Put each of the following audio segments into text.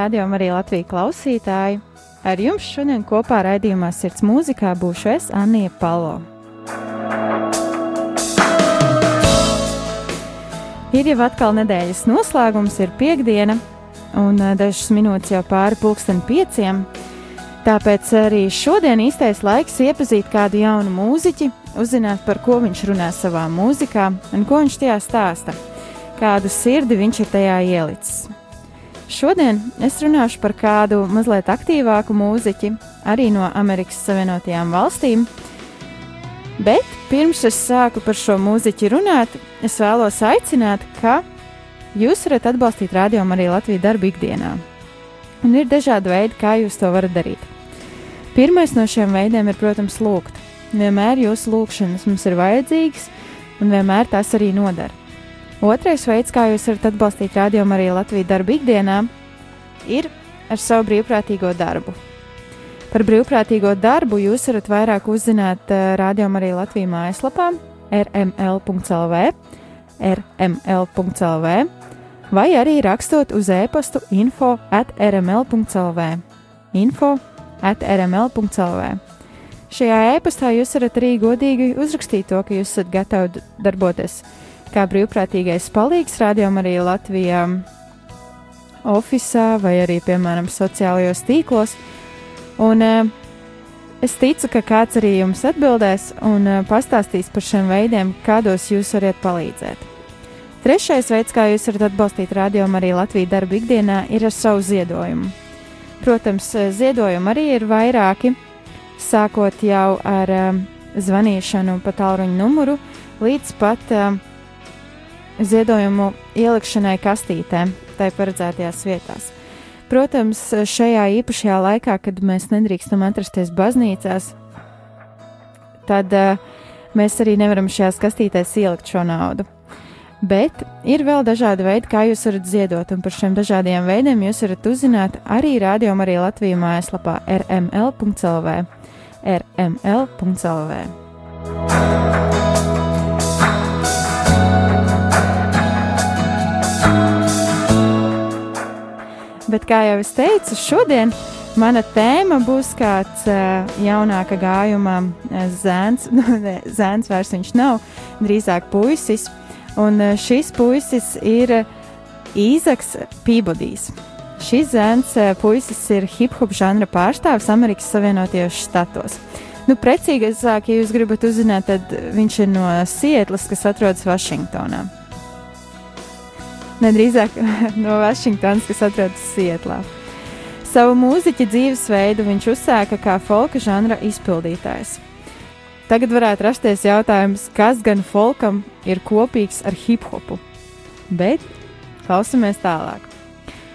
Radiokamā arī Latvijas klausītāji! Ar jums šodien kopā raidījumā Sirds mūzikā būšu es, Anija Palo. Ir jau atkal nedēļas noslēgums, ir piekdiena, un eh, dažas minūtes jau pāri pulksten pieciem. Tāpēc arī šodien īstais laiks iepazīt kādu jaunu mūziķi, uzzināt, par ko viņš runā savā mūzikā un ko viņš tajā stāsta, kādu sirdi viņš ir tajā ielicis. Šodien es runāšu par kādu mazliet aktīvāku mūziķi, arī no Amerikas Savienotajām valstīm. Bet pirms es sāku par šo mūziķi runāt, es vēlos aicināt, ka jūs varat atbalstīt rādījumu arī Latvijas darbu ikdienā. Un ir dažādi veidi, kā jūs to varat darīt. Pirmais no šiem veidiem ir, protams, lūgt. Vienmēr jūsu lūgšanas mums ir vajadzīgas, un vienmēr tas arī nodara. Otrais veids, kā jūs varat atbalstīt rādījumu arī Latvijas darbu ikdienā, ir ar savu brīvprātīgo darbu. Par brīvprātīgo darbu jūs varat vairāk uzzināt uh, rādījumu arī Latvijas mājaslapā rml.lv, rml.lv vai arī rakstot uz e-pastu info at rml.lv, info at rml.lv. Šajā e-pastā jūs varat arī godīgi uzrakstīt to, ka jūs esat gatavi darboties kā brīvprātīgais palīgs rādījumam arī Latvijā oficiālā vai arī, piemēram, sociālajos tīklos. Un uh, es ticu, ka kāds arī jums atbildēs un uh, pastāstīs par šiem veidiem, kādos jūs varat palīdzēt. Trešais veids, kā jūs varat atbalstīt rādījumu arī Latvijas darba ikdienā, ir ar savu ziedojumu. Protams, ziedojumi arī ir vairāki, sākot jau ar uh, zvanīšanu pa tālruņa numuru līdz pat uh, ziedojumu ielikšanai kastītē, tai paredzētajās vietās. Protams, šajā īpašajā laikā, kad mēs nedrīkstam atrasties baznīcās, tad uh, mēs arī nevaram šajās kastītēs ielikt šo naudu. Bet ir vēl dažādi veidi, kā jūs varat ziedot, un par šiem dažādiem veidiem jūs varat uzzināt arī rādījumā, arī Latvijas mājaslapā rml.lv. rml.lv. Bet, kā jau es teicu, šodien mana tēma būs kāds uh, jaunāka gājuma uh, zēns. Nu, ne, zēns vairs viņš nav, drīzāk puisis. Un uh, šis puisis ir Īzaks Pībodijs. Šis zēns uh, puisis ir hip hop žanra pārstāvis Amerikas Savienotajos štatos. Nu, precīgāk, ja jūs gribat uzzināt, tad viņš ir no Sietlas, kas atrodas Vašingtonā nedrīzāk no Vašingtonas, kas atrodas Sietlā. Savu mūziķa dzīvesveidu viņš uzsāka kā folka žanra izpildītājs. Tagad varētu rasties jautājums, kas gan folkam ir kopīgs ar hip hopu. Bet klausamies tālāk.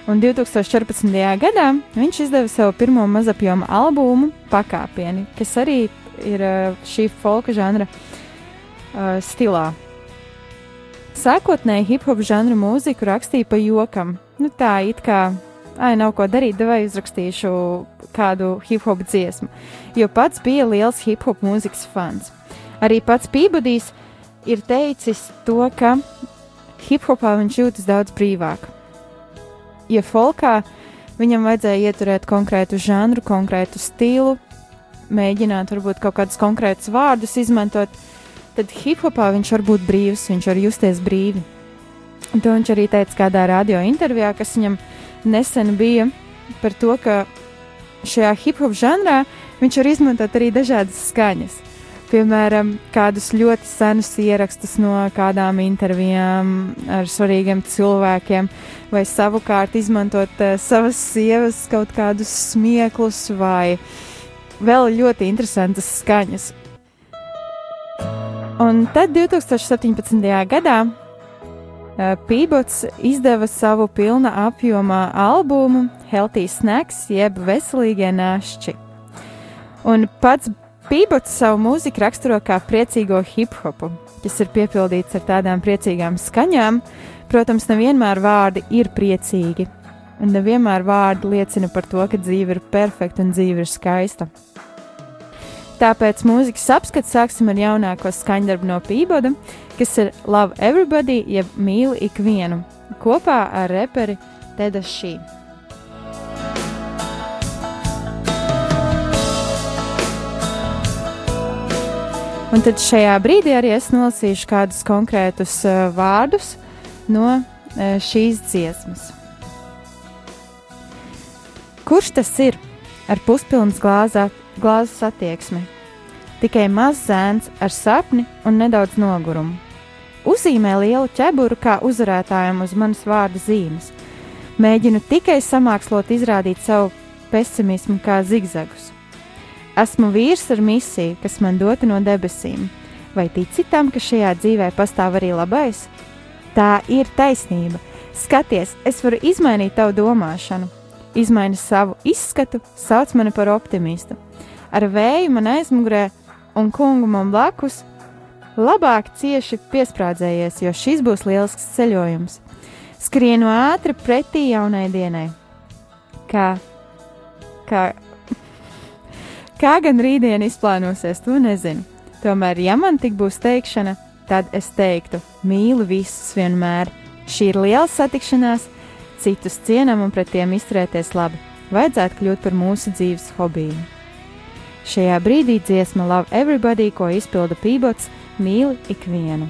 Un 2014. gadā viņš izdeva savu pirmo mazapjoma albumu Pakāpieni, kas arī ir uh, šī folka žanra uh, stilā. Sākotnēji hip hop žanra mūziku rakstīja pa jokam. Nu, tā it kā, ai, nav ko darīt, vai uzrakstīšu kādu hip hop dziesmu, jo pats bija liels hip hop mūzikas fans. Arī pats Pībudijs ir teicis to, ka hip hopā viņš jūtas daudz brīvāk. Ja folkā viņam vajadzēja ieturēt konkrētu žanru, konkrētu stilu, mēģināt varbūt kaut kādus konkrētus vārdus izmantot, tad hip-hopā viņš var būt brīvs, viņš var justies brīvi. Un to viņš arī teica kādā radio intervijā, kas viņam nesen bija par to, ka šajā hip-hop žanrā viņš var izmantot arī dažādas skaņas. Piemēram, kādus ļoti senus ierakstus no kādām intervijām ar svarīgiem cilvēkiem, vai savukārt izmantot uh, savas sievas kaut kādus smieklus vai vēl ļoti interesantas skaņas. Un tad 2017. gadā uh, Pībots izdeva savu pilna apjoma albumu Healthy Snacks, jeb veselīgie nāšķi. Un pats Pībots savu mūziku raksturo kā priecīgo hip hopu, kas ir piepildīts ar tādām priecīgām skaņām. Protams, nevienmēr vārdi ir priecīgi, un nevienmēr vārdi liecina par to, ka dzīve ir perfekta un dzīve ir skaista. Tāpēc mūzikas apskats sāksim ar jaunāko skaņdarbu no Pīboda, kas ir Love Everybody, jeb mīli ikvienu, kopā ar reperi Teda Šī. Un tad šajā brīdī arī es nolasīšu kādus konkrētus uh, vārdus no uh, šīs dziesmas. Kurš tas ir ar puspilnas glāzā, glāzes attieksmi? Tikai mazs zēns ar sapni un nedaudz nogurumu. Uzzīmē lielu ķeburu kā uzvarētājam uz manas vārda zīmes. Mēģinu tikai samākslot izrādīt savu pesimismu kā zigzagus. Esmu vīrs ar misiju, kas man dota no debesīm. Vai tici tam, ka šajā dzīvē pastāv arī labais? Tā ir taisnība. Skaties, es varu izmainīt tavu domāšanu. Izmaini savu izskatu, sauc mani par optimistu. Ar vēju man aizmugurē un kungu man blakus, labāk cieši piesprādzējies, jo šis būs lielisks ceļojums. Skrienu ātri pretī jaunai dienai. Kā, kā Kā gan rītdien izplānosies, to nezinu. Tomēr, ja man tik būs teikšana, tad es teiktu, mīlu visus vienmēr. Šī ir liela satikšanās, citus cienam un pret tiem izturēties labi. Vajadzētu kļūt par mūsu dzīves hobiju. Šajā brīdī dziesma Love Everybody, ko izpilda Pībots, mīli ikvienu.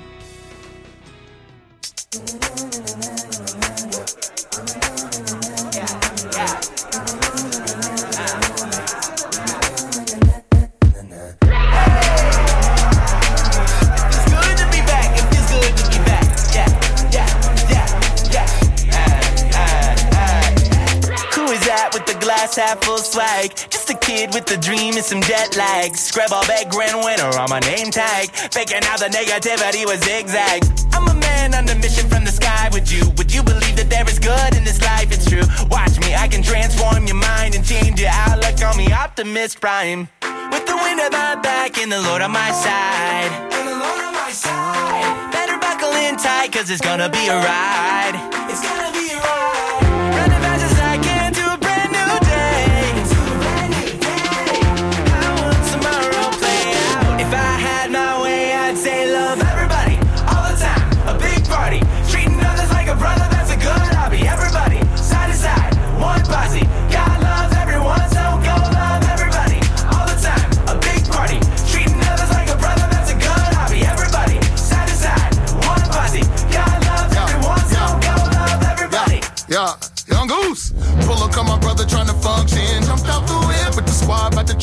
Half full swag. Just a kid with a dream and some jet lag. Scrub all background winner on my name tag. Faking out the negativity was zigzag. I'm a man on a mission from the sky. Would you, would you believe that there is good in this life? It's true. Watch me, I can transform your mind and change your outlook on me. Optimist prime. With the wind at my back and the Lord on my side. And the Lord on my side. Better buckle in tight, cause it's gonna be a ride.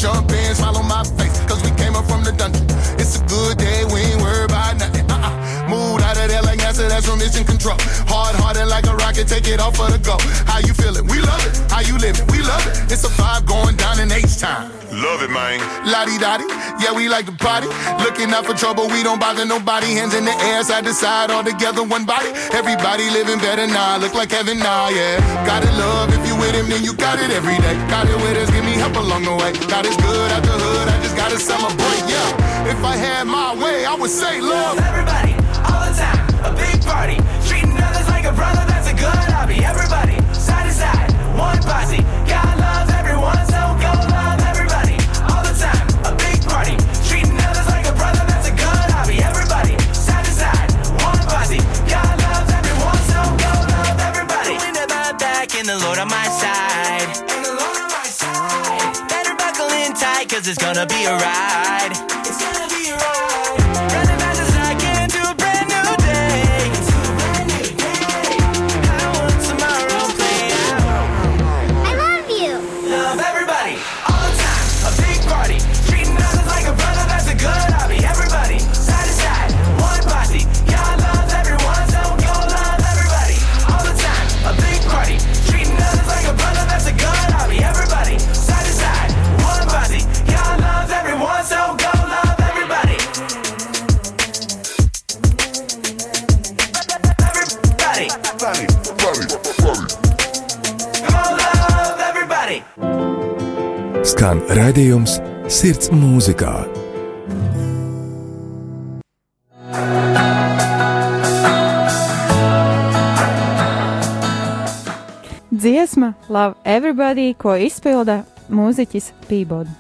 Jump in, on my face, cause we came up from the dungeon. It's a good day, we ain't worried about nothing. Uh-uh. Mood out of there like answer, that's from mission control. Hard hearted like a rocket, take it off for the go. How you feeling? We love it. How you living? We love it. It's a vibe going down in H time. Love it, man. Lottie dottie, yeah, we like to party. Looking out for trouble, we don't bother nobody. Hands in the air, side to side, all together, one body. Everybody living better now, look like heaven now, yeah. Got it, love, if you with him, then you got it every day. Got it with us, give me help along the way. God is good out the hood, I just gotta celebrate, yeah. If I had my way, I would say love. It's gonna be a ride. Skan raidījums Sirds mūzikā. Dziesma Love Everybody, ko izpilda mūziķis Pībods.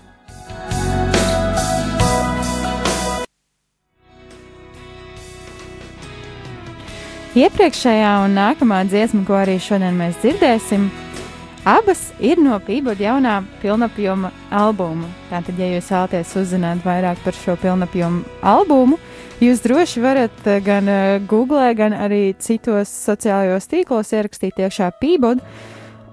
Iepriekšējā un nākamā dziesma, ko arī šodien mēs dzirdēsim, abas ir no Pīboda jaunā pilnapjoma albuma. Tātad, ja jūs vēlaties uzzināt vairāk par šo pilnapjoma albumu, jūs droši varat eh, gan uh, Google, gan arī citos sociālajos tīklos ierakstīt iekšā Pībodu.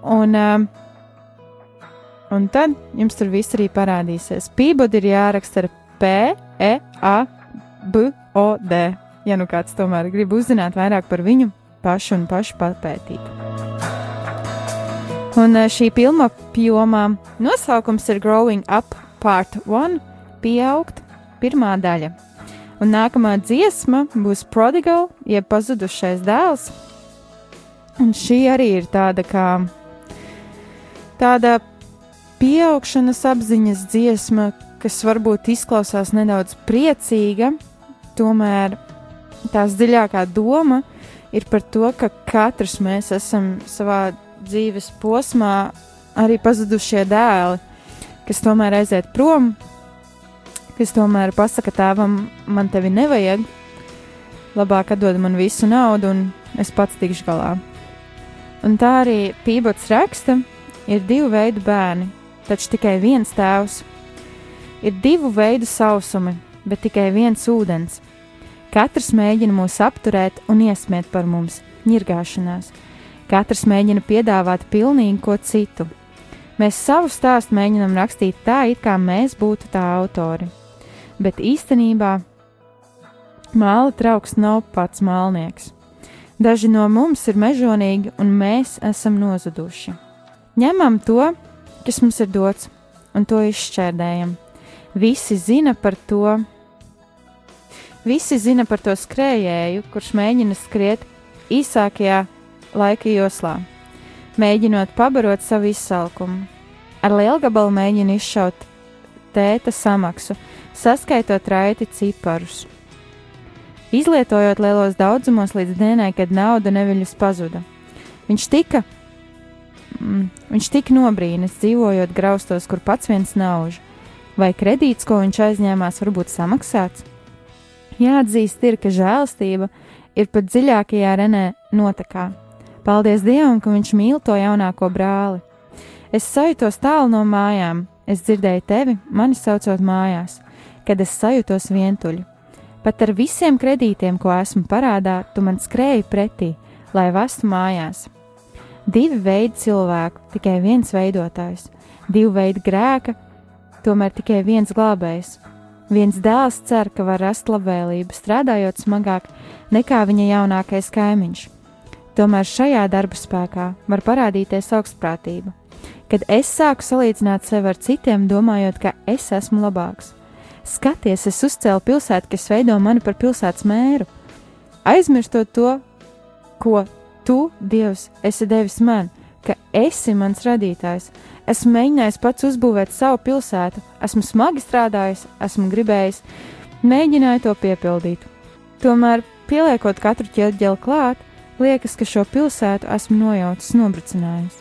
Un, uh, un tad jums tur viss arī parādīsies. Pīboda ir jāraksta ar P, E, A, B, O, D ja nu kāds tomēr grib uzzināt vairāk par viņu pašu un pašu papētīt. Un eh, šī filma apjomā nosaukums ir Growing Up Part 1 - pieaugt, pirmā daļa. Un nākamā dziesma būs Prodigal, jeb pazudušais dēls. Un šī arī ir tāda kā tāda pieaugšanas apziņas dziesma, kas varbūt izklausās nedaudz priecīga, tomēr tās dziļākā doma ir par to, ka katrs mēs esam savā dzīves posmā arī pazudušie dēli, kas tomēr aiziet prom, kas tomēr pasaka tēvam, man tevi nevajag, labāk atdod man visu naudu un es pats tikšu galā. Un tā arī Pībots raksta, ir divu veidu bērni, taču tikai viens tēvs. Ir divu veidu sausumi, bet tikai viens ūdens. Katrs mēģina mūs apturēt un iesmiet par mums, ņirgāšanās. Katrs mēģina piedāvāt pilnīgi ko citu. Mēs savu stāstu mēģinam rakstīt tā, it kā mēs būtu tā autori. Bet īstenībā māla trauks nav pats mālnieks. Daži no mums ir mežonīgi, un mēs esam nozuduši. Ņemam to, kas mums ir dots, un to izšķērdējam. Visi zina par to, Visi zina par to skrējēju, kurš mēģina skriet īsākajā laika joslā, mēģinot pabarot savu izsalkumu. Ar lielu gabalu mēģina izšaut tēta samaksu, saskaitot raiti ciparus. Izlietojot lielos daudzumos līdz dienai, kad nauda neviļus pazuda. Viņš tika, mm, viņš tika nobrīnis, dzīvojot graustos, kur pats viens nauž, vai kredīts, ko viņš aizņēmās, varbūt samaksāts. Jāatzīst, ir, ka žēlastība ir pat dziļākajā renē notekā. Paldies Dievam, ka Viņš mīl to jaunāko brāli. Es sajūtos tālu no mājām, es dzirdēju tevi, mani saucot mājās, kad es sajūtos vientuļi. Pat ar visiem kredītiem, ko esmu parādā, tu man skrēji pretī, lai vestu mājās. Divi veidi cilvēku, tikai viens veidotājs, divi veidi grēka, tomēr tikai viens glābējs. Viens dēls cer, ka var rast labvēlību, strādājot smagāk nekā viņa jaunākais kaimiņš. Tomēr šajā darba spēkā var parādīties augstprātība. Kad es sāku salīdzināt sevi ar citiem, domājot, ka es esmu labāks. Skaties, es uzcēlu pilsētu, kas veido mani par pilsētas mēru. Aizmirstot to, ko tu, Dievs, esi devis man, ka esi mans radītājs, Esmu mēģinājis pats uzbūvēt savu pilsētu, esmu smagi strādājis, esmu gribējis, mēģināju to piepildīt. Tomēr, pieliekot katru ķēdeli klāt, liekas, ka šo pilsētu esmu nojaucis, nobrucinājis.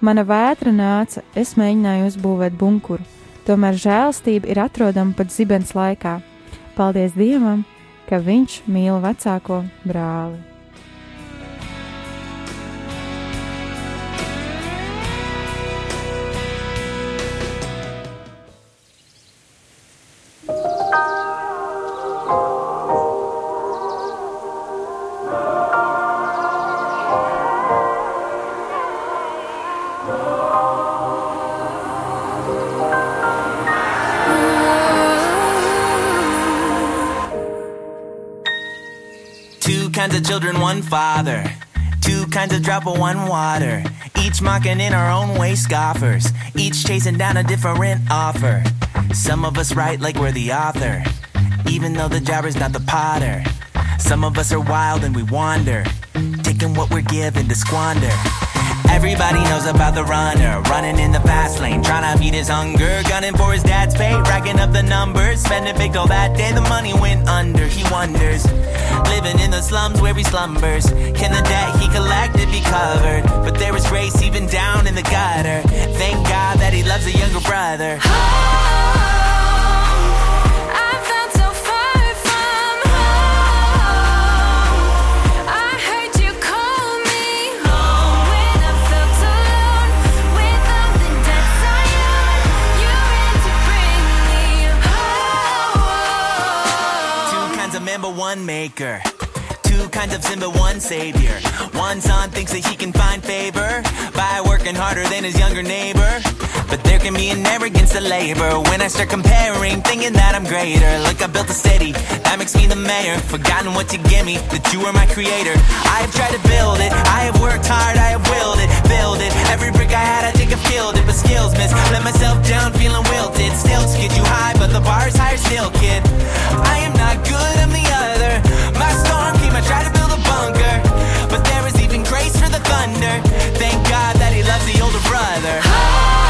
Mana vētra nāca, es mēģināju uzbūvēt bunkuru, tomēr žēlastība ir atrodama pat zibens laikā. Paldies Dievam, ka Viņš mīl vecāko brāli! Of children, one father. Two kinds of drop of one water. Each mocking in our own way, scoffers. Each chasing down a different offer. Some of us write like we're the author, even though the jobber's not the potter. Some of us are wild and we wander, taking what we're given to squander. Everybody knows about the runner, running in the fast lane, trying to feed his hunger, gunning for his dad's pay, racking up the numbers, spending big till that day the money went under. He wonders, living in the slums where he slumbers, can the debt he collected be covered? But there is grace even down in the gutter. Thank God that he loves a younger brother. Maker. Two kinds of sin, but one savior. One son thinks that he can find favor by working harder than his younger neighbor. But there can be an arrogance to labor when I start comparing, thinking that I'm greater. Look, I built a city, that makes me the mayor. Forgotten what you give me, that you are my creator. I have tried to build it, I have worked hard, I have willed it, build it. Every brick I had, I think I've killed it, but skills miss. Let myself down, feeling wilted. Still to get you high, but the bar is higher still, kid. I am not good, I'm the came, I try to build a bunker, but there is even grace for the thunder. Thank God that he loves the older brother.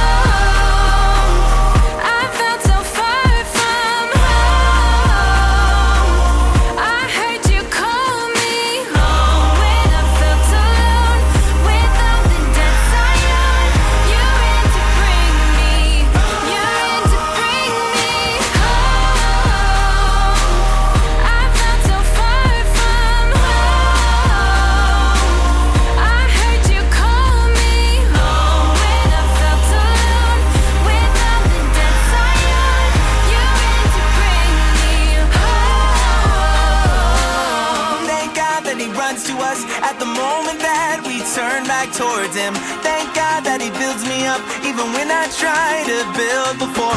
built before.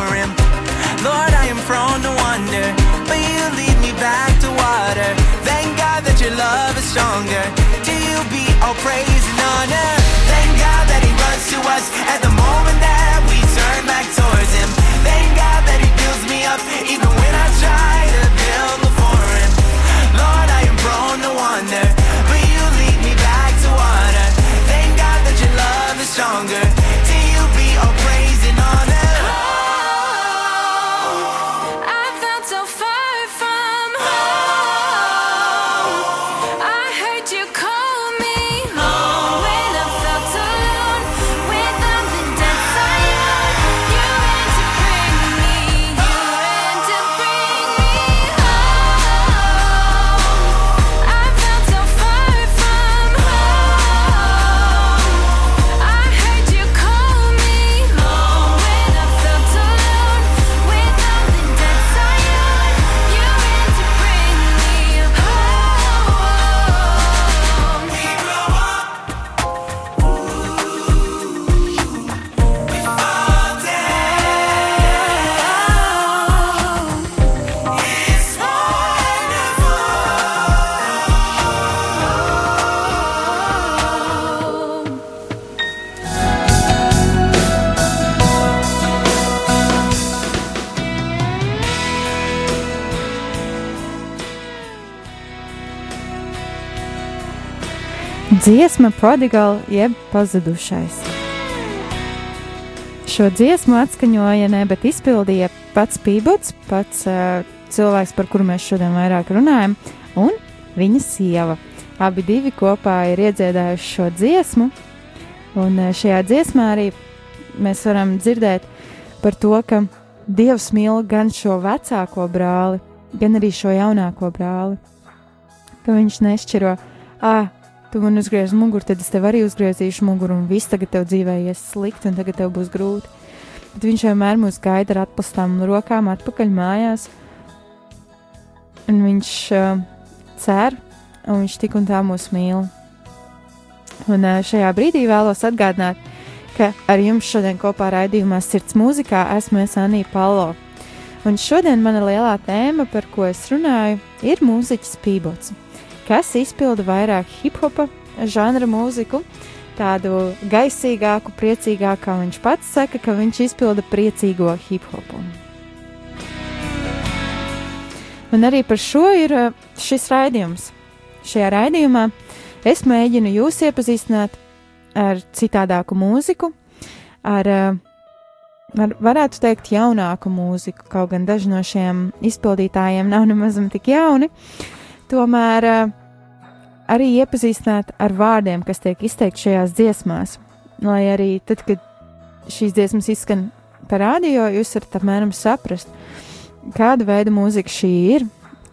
Dziesma Prodigal jeb pazudušais. Šo dziesmu atskaņoja ne, bet izpildīja pats Pībots, pats uh, cilvēks, par kuru mēs šodien vairāk runājam, un viņa sieva. Abi divi kopā ir iedziedājuši šo dziesmu, un uh, šajā dziesmā arī mēs varam dzirdēt par to, ka Dievs mīl gan šo vecāko brāli, gan arī šo jaunāko brāli. Ka viņš nešķiro, ah, tu man uzgriez muguru, tad es tev arī uzgriezīšu muguru, un viss tagad tev dzīvē ies slikti, un tagad tev būs grūti. Bet viņš vienmēr mūs gaida ar atpastām rokām atpakaļ mājās, un viņš uh, cer, un viņš tik un tā mūs mīl. Un uh, šajā brīdī vēlos atgādināt, ka ar jums šodien kopā raidījumā Sirds mūzikā esmu es Anija Palo. Un šodien mana lielā tēma, par ko es runāju, ir mūziķis Pībots, kas izpilda vairāk hip hopa žanra mūziku, tādu gaisīgāku, priecīgāku, kā viņš pats saka, ka viņš izpilda priecīgo hip hopu. Un arī par šo ir uh, šis raidījums. Šajā raidījumā es mēģinu jūs iepazīstināt ar citādāku mūziku, ar, uh, var, varētu teikt, jaunāku mūziku, kaut gan daži no šiem izpildītājiem nav nemaz tik jauni. Tomēr uh, arī iepazīstināt ar vārdiem, kas tiek izteikti šajās dziesmās, lai arī tad, kad šīs dziesmas izskan pa radio, jūs varat apmēram saprast, kāda veida mūzika šī ir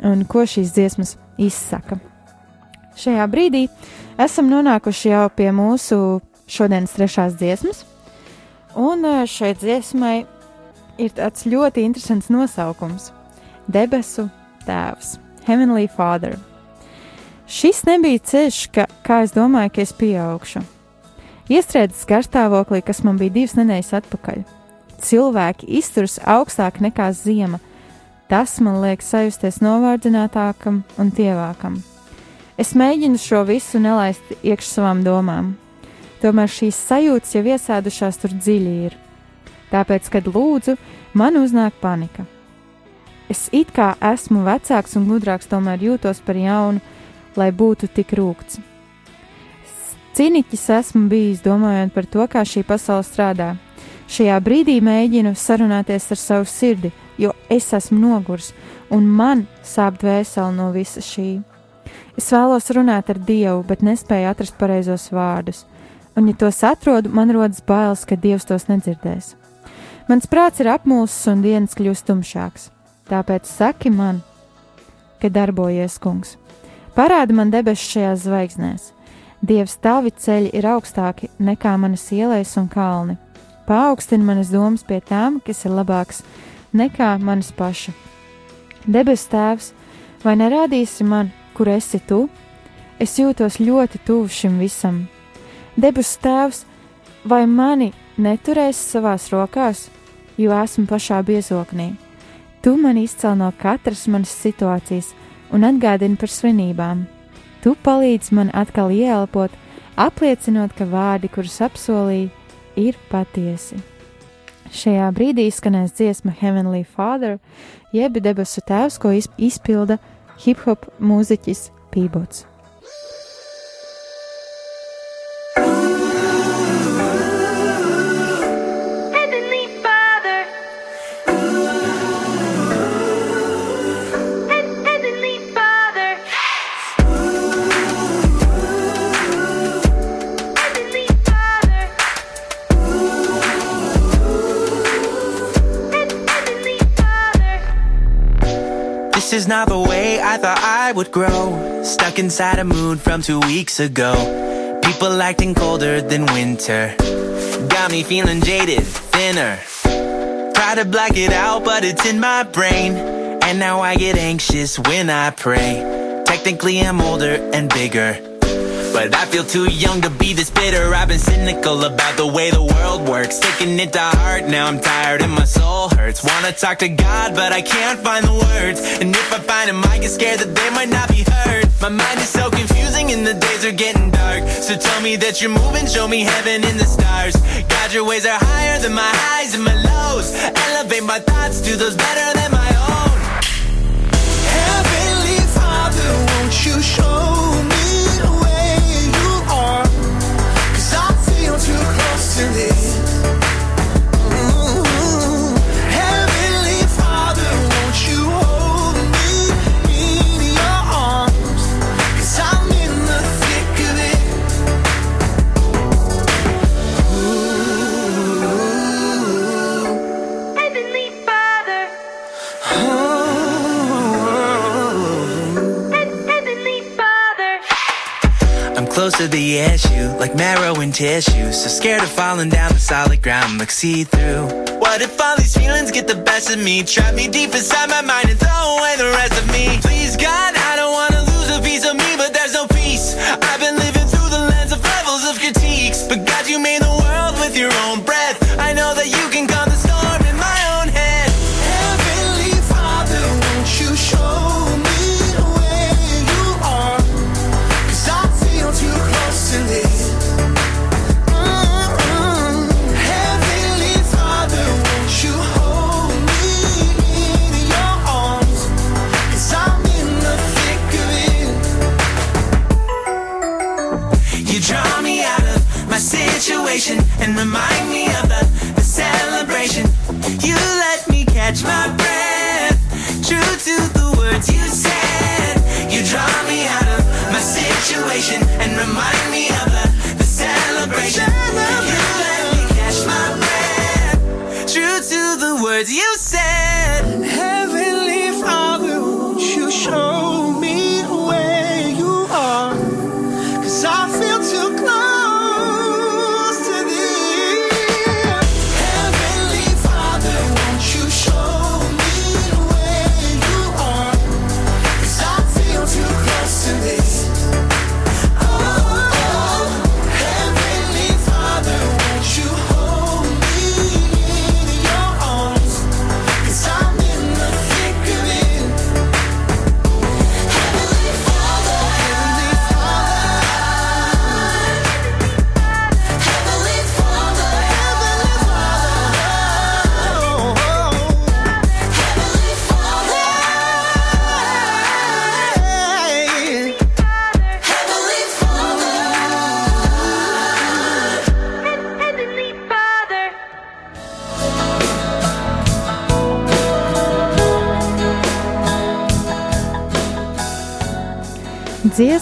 un ko šīs dziesmas izsaka. Šajā brīdī esam nonākuši jau pie mūsu šodienas trešās dziesmas, un eh, šai dziesmai ir tāds ļoti interesants nosaukums - Debesu Tēvs, Heavenly Father. Šis nebija ceļš, ka, kā es domāju, ka es pieaugšu. Iestrēdzis garstāvoklī, kas man bija divas nedēļas atpakaļ. Cilvēki izturas augstāk nekā zima. Tas man liek sajusties novārdzinātākam un tievākam. Es mēģinu šo visu nelaist iekš savām domām. Tomēr šīs sajūtas jau iesēdušās tur dziļi ir. Tāpēc, kad lūdzu, man uznāk panika. Es it kā esmu vecāks un gudrāks, tomēr jūtos par jaunu, lai būtu tik rūkts. Cīniķis esmu bijis, domājot par to, kā šī pasaule strādā. Šajā brīdī mēģinu sarunāties ar savu sirdi, jo es esmu nogurs un man sāp dvēseli no visa šī. Es vēlos runāt ar Dievu, bet nespēju atrast pareizos vārdus, un, ja tos atrodu, man rodas bailes, ka Dievs tos nedzirdēs. Mans prāts ir apmulsis un dienas kļūst tumšāks, tāpēc saki man, ka darbojies kungs. Parādi man debesis šajās zvaigznēs. Dievs, tavi ceļi ir augstāki nekā manas ielas un kalni. Paaugstina manas domas pie tām, kas ir labāks nekā manas paša. Debes Tēvs, vai nerādīsi man, kur esi tu? Es jūtos ļoti tuvu šim visam. Debes Tēvs, vai mani neturēsi savās rokās, jo esmu pašā biezoknī? Tu man izcēl no katras manas situācijas un atgādini par svinībām. Tu palīdzi man atkal ieelpot, apliecinot, ka vārdi, kurus apsolīji, ir patiesi. Šajā brīdī skanēs dziesma Heavenly Father, jeb debesu tēvs, ko iz- izpilda hip hop mūziķis Pībots. Not the way I thought I would grow. Stuck inside a mood from two weeks ago. People acting colder than winter. Got me feeling jaded, thinner. Try to black it out, but it's in my brain. And now I get anxious when I pray. Technically, I'm older and bigger. But I feel too young to be this bitter. I've been cynical about the way the world works. Taking it to heart, now I'm tired and my soul hurts. Wanna talk to God, but I can't find the words. And if I find them, I get scared that they might not be heard. My mind is so confusing and the days are getting dark. So tell me that you're moving, show me heaven in the stars. God, your ways are higher than my highs and my lows. Elevate my thoughts to those better than my own. Heavenly Father, won't you show mystery close to the issue, like marrow and tissue. So scared of falling down the solid ground, like see through. What if all these feelings get the best of me? Trap me deep inside my mind and throw away the rest of me. Please, God, I don't wanna lose a piece of me, but there's no peace. I've been living through the lens of levels of critiques. But God, you made the world with your own breath.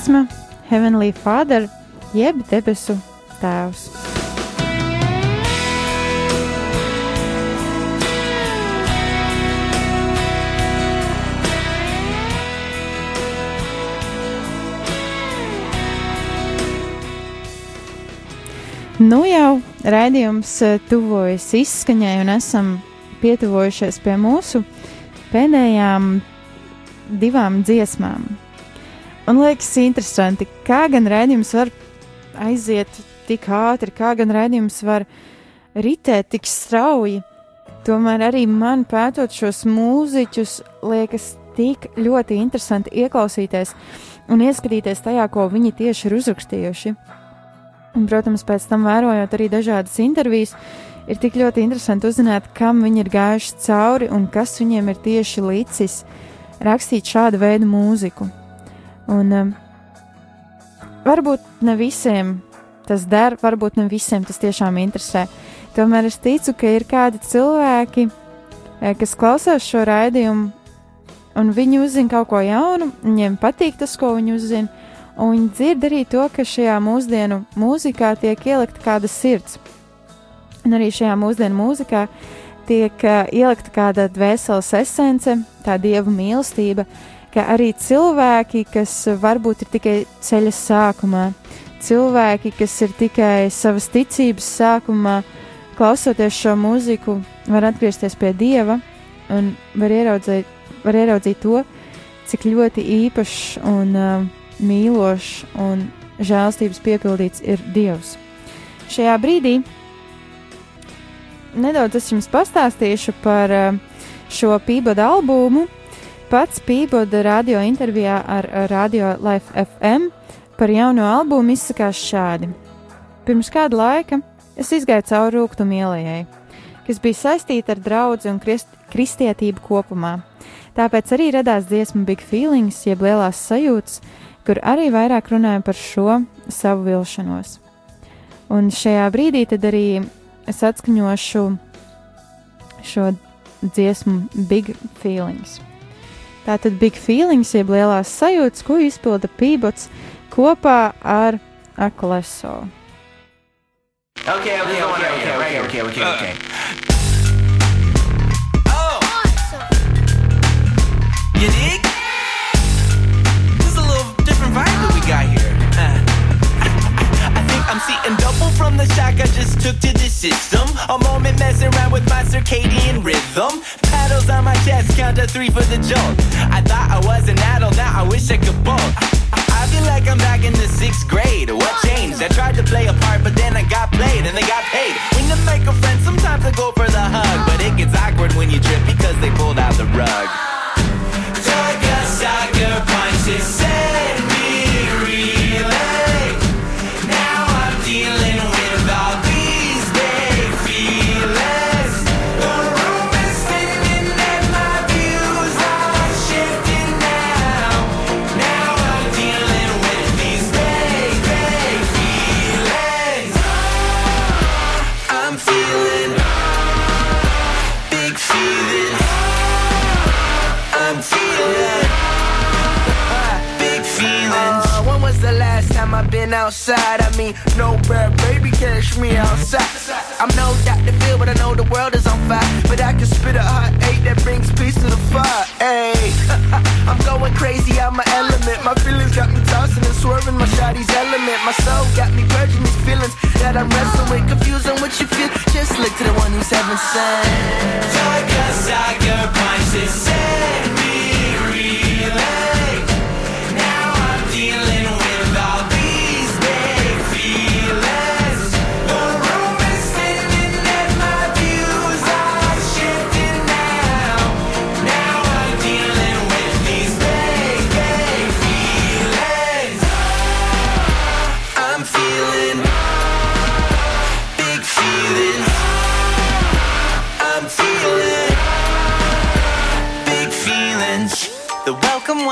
Dziesma Heavenly Father, jeb debesu tēvs. Nu jau raidījums eh, tuvojas izskaņai un esam pietuvojušies pie mūsu pēdējām divām dziesmām. Man liekas, interesanti, kā gan raidījums var aiziet tik ātri, kā gan raidījums var ritēt tik strauji. Tomēr arī man pētot šos mūziķus, liekas, tik ļoti interesanti ieklausīties un ieskatīties tajā, ko viņi tieši ir uzrakstījuši. Un, protams, pēc tam vērojot arī dažādas intervijas, ir tik ļoti interesanti uzzināt, kam viņi ir gājuši cauri un kas viņiem ir tieši līdzis rakstīt šādu veidu mūziku. Un um, varbūt ne visiem tas der, varbūt ne visiem tas tiešām interesē. Tomēr es ticu, ka ir kādi cilvēki, eh, kas klausās šo raidījumu, un viņi uzzina kaut ko jaunu, viņiem patīk tas, ko viņi uzzina, un viņi dzird arī to, ka šajā mūsdienu mūzikā tiek ielikta kāda sirds. Un arī šajā mūsdienu mūzikā tiek uh, ielikta kāda dvēseles esence, tā dieva mīlestība, ka arī cilvēki, kas varbūt ir tikai ceļa sākumā, cilvēki, kas ir tikai savas ticības sākumā, klausoties šo mūziku, var atgriezties pie dieva un var ieraudzīt, var ieraudzīt to, cik ļoti īpašs un uh, mīlošs un žēlstības piepildīts ir Dievs. Šajā brīdī nedaudz es jums pastāstīšu par uh, šo Pīboda albumu. Pats Pīboda radio intervijā ar Radio Life FM par jauno albumu izsakās šādi. Pirms kāda laika es izgāju cauri rūkstošam ielai, kas bija saistīta ar draugu un krist, kristietību kopumā. Tāpēc arī radās dziesma Big Feelings, jeb lielās sajūtas, kur arī vairāk runājam par šo savu vilšanos. Un šajā brīdī tad arī es atskaņošu šo dziesmu Big Feelings. Tātad Big Feelings, jeb lielās sajūtas, ko izpilda Pībots kopā ar Akleso. Okay, okay, okay, okay, okay, okay, okay, okay. You I'm seeing double from the shock I just took to the system. A moment messing around with my circadian rhythm. Paddles on my chest, count to three for the jolt. I thought I was an adult, now I wish I could bolt. I, I feel like I'm back in the sixth grade. What changed? I tried to play a part, but then I got played and they got paid. When you make a friend, sometimes I go for the hug, but it gets awkward when you trip because they pulled out the rug. Took a sucker punch me reeling. Outside. I mean, no bad baby, catch me outside. I'm no Dr. Phil, but I know the world is on fire. But I can spit a hot eight that brings peace to the fire. Hey, I'm going crazy out my element. My feelings got me tossing and swerving. My shawty's element. My soul got me purging these feelings that I'm wrestling with. Confusing what you feel. Just look to the one who's heaven sent. Sucker, sucker punches set me reeling.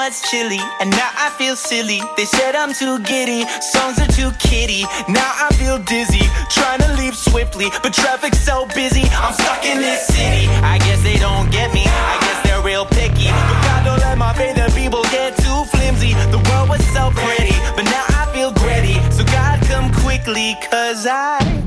Was chilly, and now I feel silly. They said I'm too giddy, songs are too kiddie. Now I feel dizzy, trying to leave swiftly, but traffic's so busy. I'm stuck in this city. I guess they don't get me. I guess they're real picky. But God don't let my faith in people get too flimsy. The world was so pretty, but now I feel gritty. So God come quickly, cause I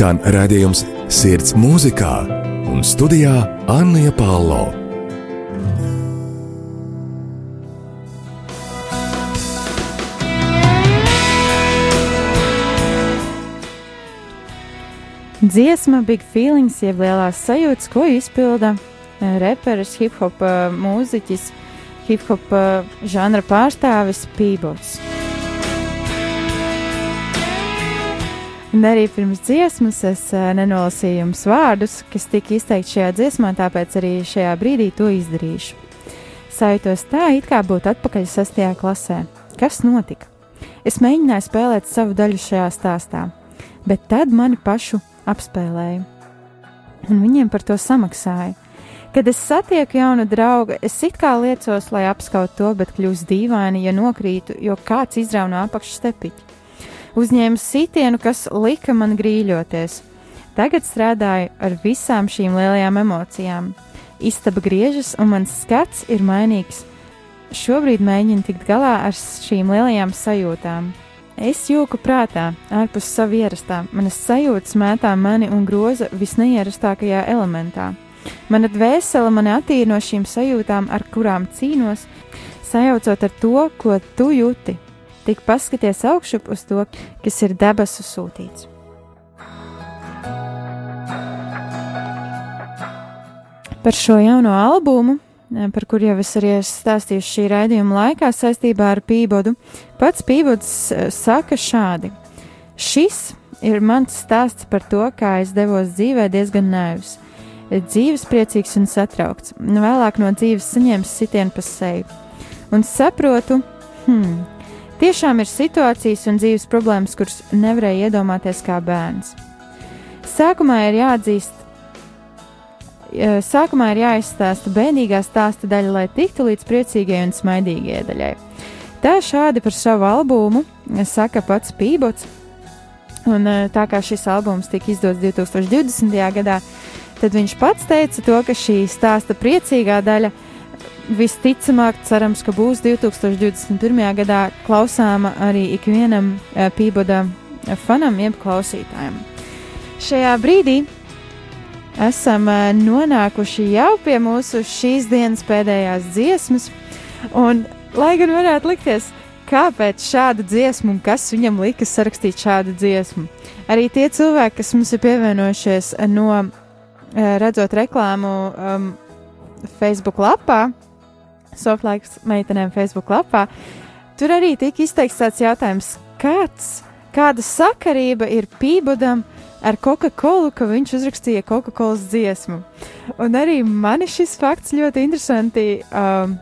Skan redzējums Sirds mūzikā un studijā Anna Palo. Dziesma Big Feelings, jeb lielās sajūtas, ko izpilda eh, reperis, hip hop eh, mūziķis, hip hop eh, žanra pārstāvis Pībots. Un arī pirms dziesmas es eh, nenolasīju jums vārdus, kas tika izteikti šajā dziesmā, tāpēc arī šajā brīdī to izdarīšu. Sajūtos tā, it kā būtu atpakaļ sestajā klasē. Kas notika? Es mēģināju spēlēt savu daļu šajā stāstā, bet tad mani pašu apspēlēja. Un viņiem par to samaksāja. Kad es satieku jaunu draugu, es it kā liecos, lai apskautu to, bet kļūst dīvaini, ja nokrītu, jo kāds izrauj no Uzņēmu sitienu, kas lika man grīļoties. Tagad strādāju ar visām šīm lielajām emocijām. Istaba griežas, un mans skats ir mainīgs. Šobrīd mēģinu tikt galā ar šīm lielajām sajūtām. Es jūku prātā, ārpus sava ierastā. Manas sajūtas mētā mani un groza visneierastākajā elementā. Mana dvēsele mani attīra no šīm sajūtām, ar kurām cīnos, sajaucot ar to, ko tu jūti. Tik paskaties augšup uz to, kas ir debesu sūtīts. Par šo jauno albumu, eh, par kuru jau es arī esmu stāstījis šī raidījuma laikā saistībā ar Pībodu, pats Pībods eh, saka šādi: Šis ir mans stāsts par to, kā es devos dzīvē diezgan naivs, dzīves priecīgs un satraukts, un vēlāk no dzīves saņēmis sitienu pa seju. Un saprotu, hmm, tiešām ir situācijas un dzīves problēmas, kuras nevarēju iedomāties kā bērns. Sākumā ir jāatzīst, eh, sākumā ir jāizstāsta bēdīgā stāsta daļa, lai tiktu līdz priecīgajai un smaidīgajai daļai. Tā šādi par savu albumu saka pats Pībots. Un eh, tā kā šis albums tika izdots 2020. gadā, tad viņš pats teica to, ka šī stāsta priecīgā daļa visticamāk, cerams, ka būs 2021. gadā klausāma arī ikvienam eh, Pīboda fanam, jeb klausītājam. Šajā brīdī esam eh, nonākuši jau pie mūsu šīs dienas pēdējās dziesmas, un, lai gan varētu likties, kāpēc šādu dziesmu un kas viņam lika sarakstīt šādu dziesmu. Arī tie cilvēki, kas mums ir pievienojušies no eh, redzot reklāmu um, Facebook lapā, Softlaiks meitenēm Facebook lapā, tur arī tika izteikts tāds jautājums, kāds, kāda sakarība ir pībudam ar Coca-Colu, ka viņš uzrakstīja Coca-Cola dziesmu. Un arī mani šis fakts ļoti interesanti um,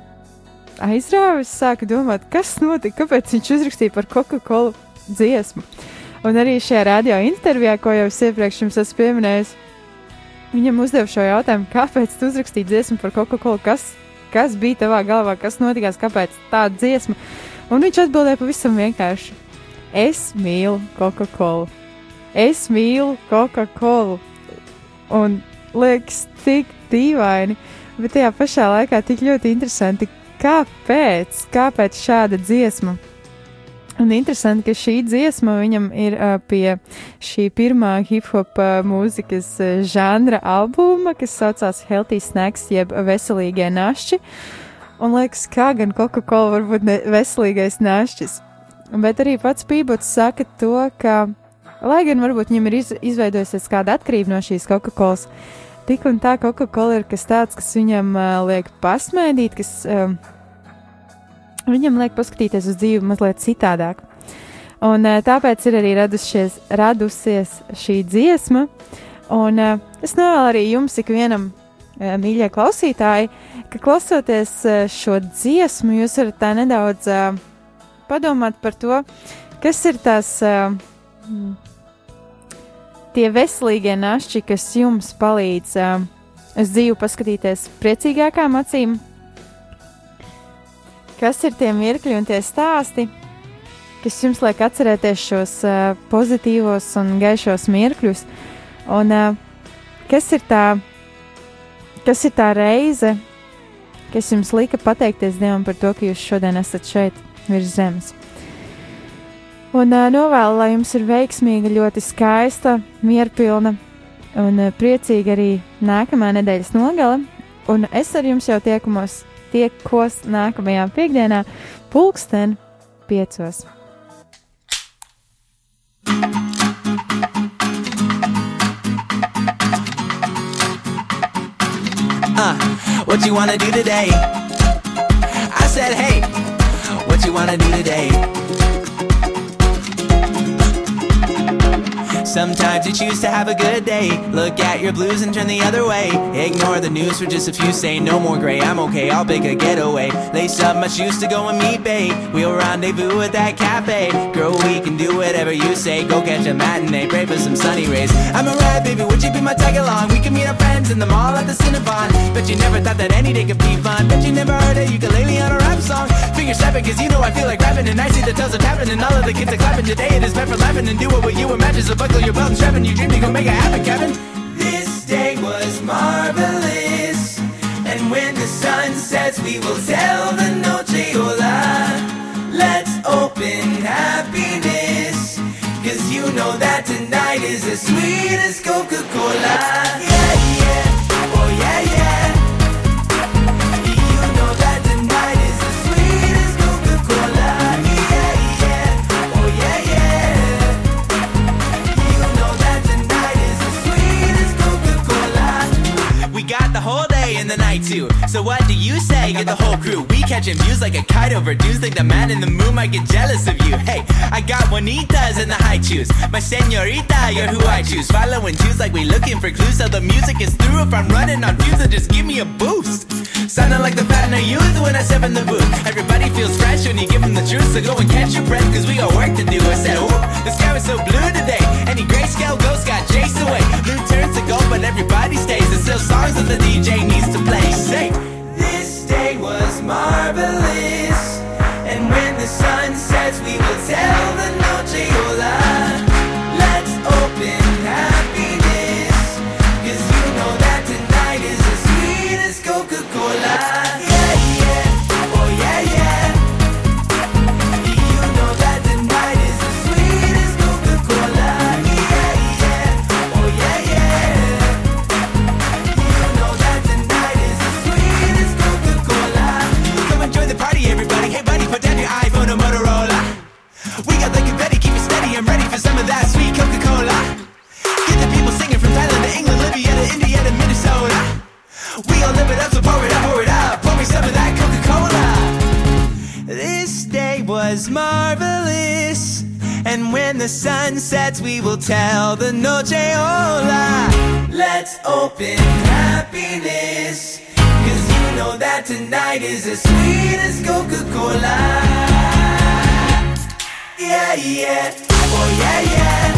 aizrāva. Es sāku domāt, kas notika, kāpēc viņš uzrakstīja par Coca-Cola dziesmu. Un arī šajā radio intervijā, ko jau es iepriekš jums esmu pieminējis, viņam uzdeva šo jautājumu, kāpēc tu uzrakstīji dziesmu par Coca-Cola, kas, kas bija tavā galvā, kas notikās, kāpēc tāda dziesma. Un viņš atbildēja pavisam vienkārši: Es mīlu Coca-Cola. Es mīlu Coca-Cola. Un liekas, tik dīvaini, bet tajā pašā laikā tik ļoti interesanti, kāpēc, kāpēc šāda dziesma. Un interesanti, ka šī dziesma viņam ir uh, pie šī pirmā hip hop uh, mūzikas uh, žanra albuma, kas saucās Healthy Snacks, jeb veselīgie našķi. Un liekas, kā gan Coca-Cola var būt veselīgais našķis. Bet arī pats Pībots saka to, ka, lai gan varbūt viņam ir iz, izveidojusies kāda atkarība no šīs Coca-Colas, tik un tā Coca-Cola ir kas tāds, kas viņam uh, liek pasmaidīt, kas um, viņam liek paskatīties uz dzīvi mazliet citādāk. Un uh, tāpēc ir arī radusies, radusies šī dziesma, un uh, es novēlu arī jums, ikvienam uh, mīļie klausītāji, ka klausoties šo dziesmu, jūs varat tā nedaudz padomāt par to, kas ir tās uh, mm, tie veselīgie našķi, kas jums palīdz uz dzīvi paskatīties priecīgākām acīm. Kas ir tie mirkļi un tie stāsti, kas jums liek atcerēties šos uh, pozitīvos un gaišos mirkļus? Un uh, kas ir tā, kas ir tā reize, kas jums lika pateikties Dievam par to, ka jūs šodien esat šeit virs zemes? Un uh, novēlu, lai jums ir veiksmīga, ļoti skaista, mierpilna un priecīga arī nākamā nedēļas nogale. Un es ar jums jau tiekamos, tiekos nākamajā piekdienā, pulksten piecos. Uh, what you wanna do today? I said, hey, what you wanna do today? Sometimes you choose to have a good day. Look at your blues and turn the other way. Ignore the news for just a few. Say no more gray. I'm okay. I'll make a getaway. Lace up my shoes to go and meet babe. We'll rendezvous at that cafe. Girl, we can do whatever you say. Go catch a matinee. Pray for some sunny rays. I'm a alright, baby. Would you be my tag along? We can meet our friends in the mall at the Cinnabon. Bet you never thought that any day could be fun. Bet you never heard a ukulele on a rap song. Finger snapping, cause you know I feel like rapping. And I see the toes are tapping. And all of the kids are clapping. Today it is meant for laughing. And do it with you imagine. So buckle your belt and strap in. You dream go make it happen, Kevin. This day was marvelous. And when the sun sets, we will tell the Noche Hola. Let's open happiness. Cause you know that tonight is as sweet as Coca Cola. Yeah. So what do you say? Get the whole crew. We catching views like a kite over dudes. Think the man in the moon might get jealous of you. Hey, I got Juanitas in the high shoes. My senorita, you're who I choose. Following cues like we looking for clues. So the music is through. If I'm running on fumes, then just give me a boost. Sounding like the pattern I use when I step in the booth. Everybody feels fresh when you give them the truth. So go and catch your breath, cause we got work to do. I said, Ooh, the sky was so blue today. Any grayscale ghost got chased away. Blue turns to gold, but everybody stays. There's still songs that the DJ needs to play. Say, this day was marvelous. And when the sun sets, we will tell the Noche Hola. Was marvelous. And when the sun sets, we will tell the noche hola. Let's open happiness. Cause you know that tonight is as sweet as Coca Cola. Yeah, yeah. Oh, yeah, yeah.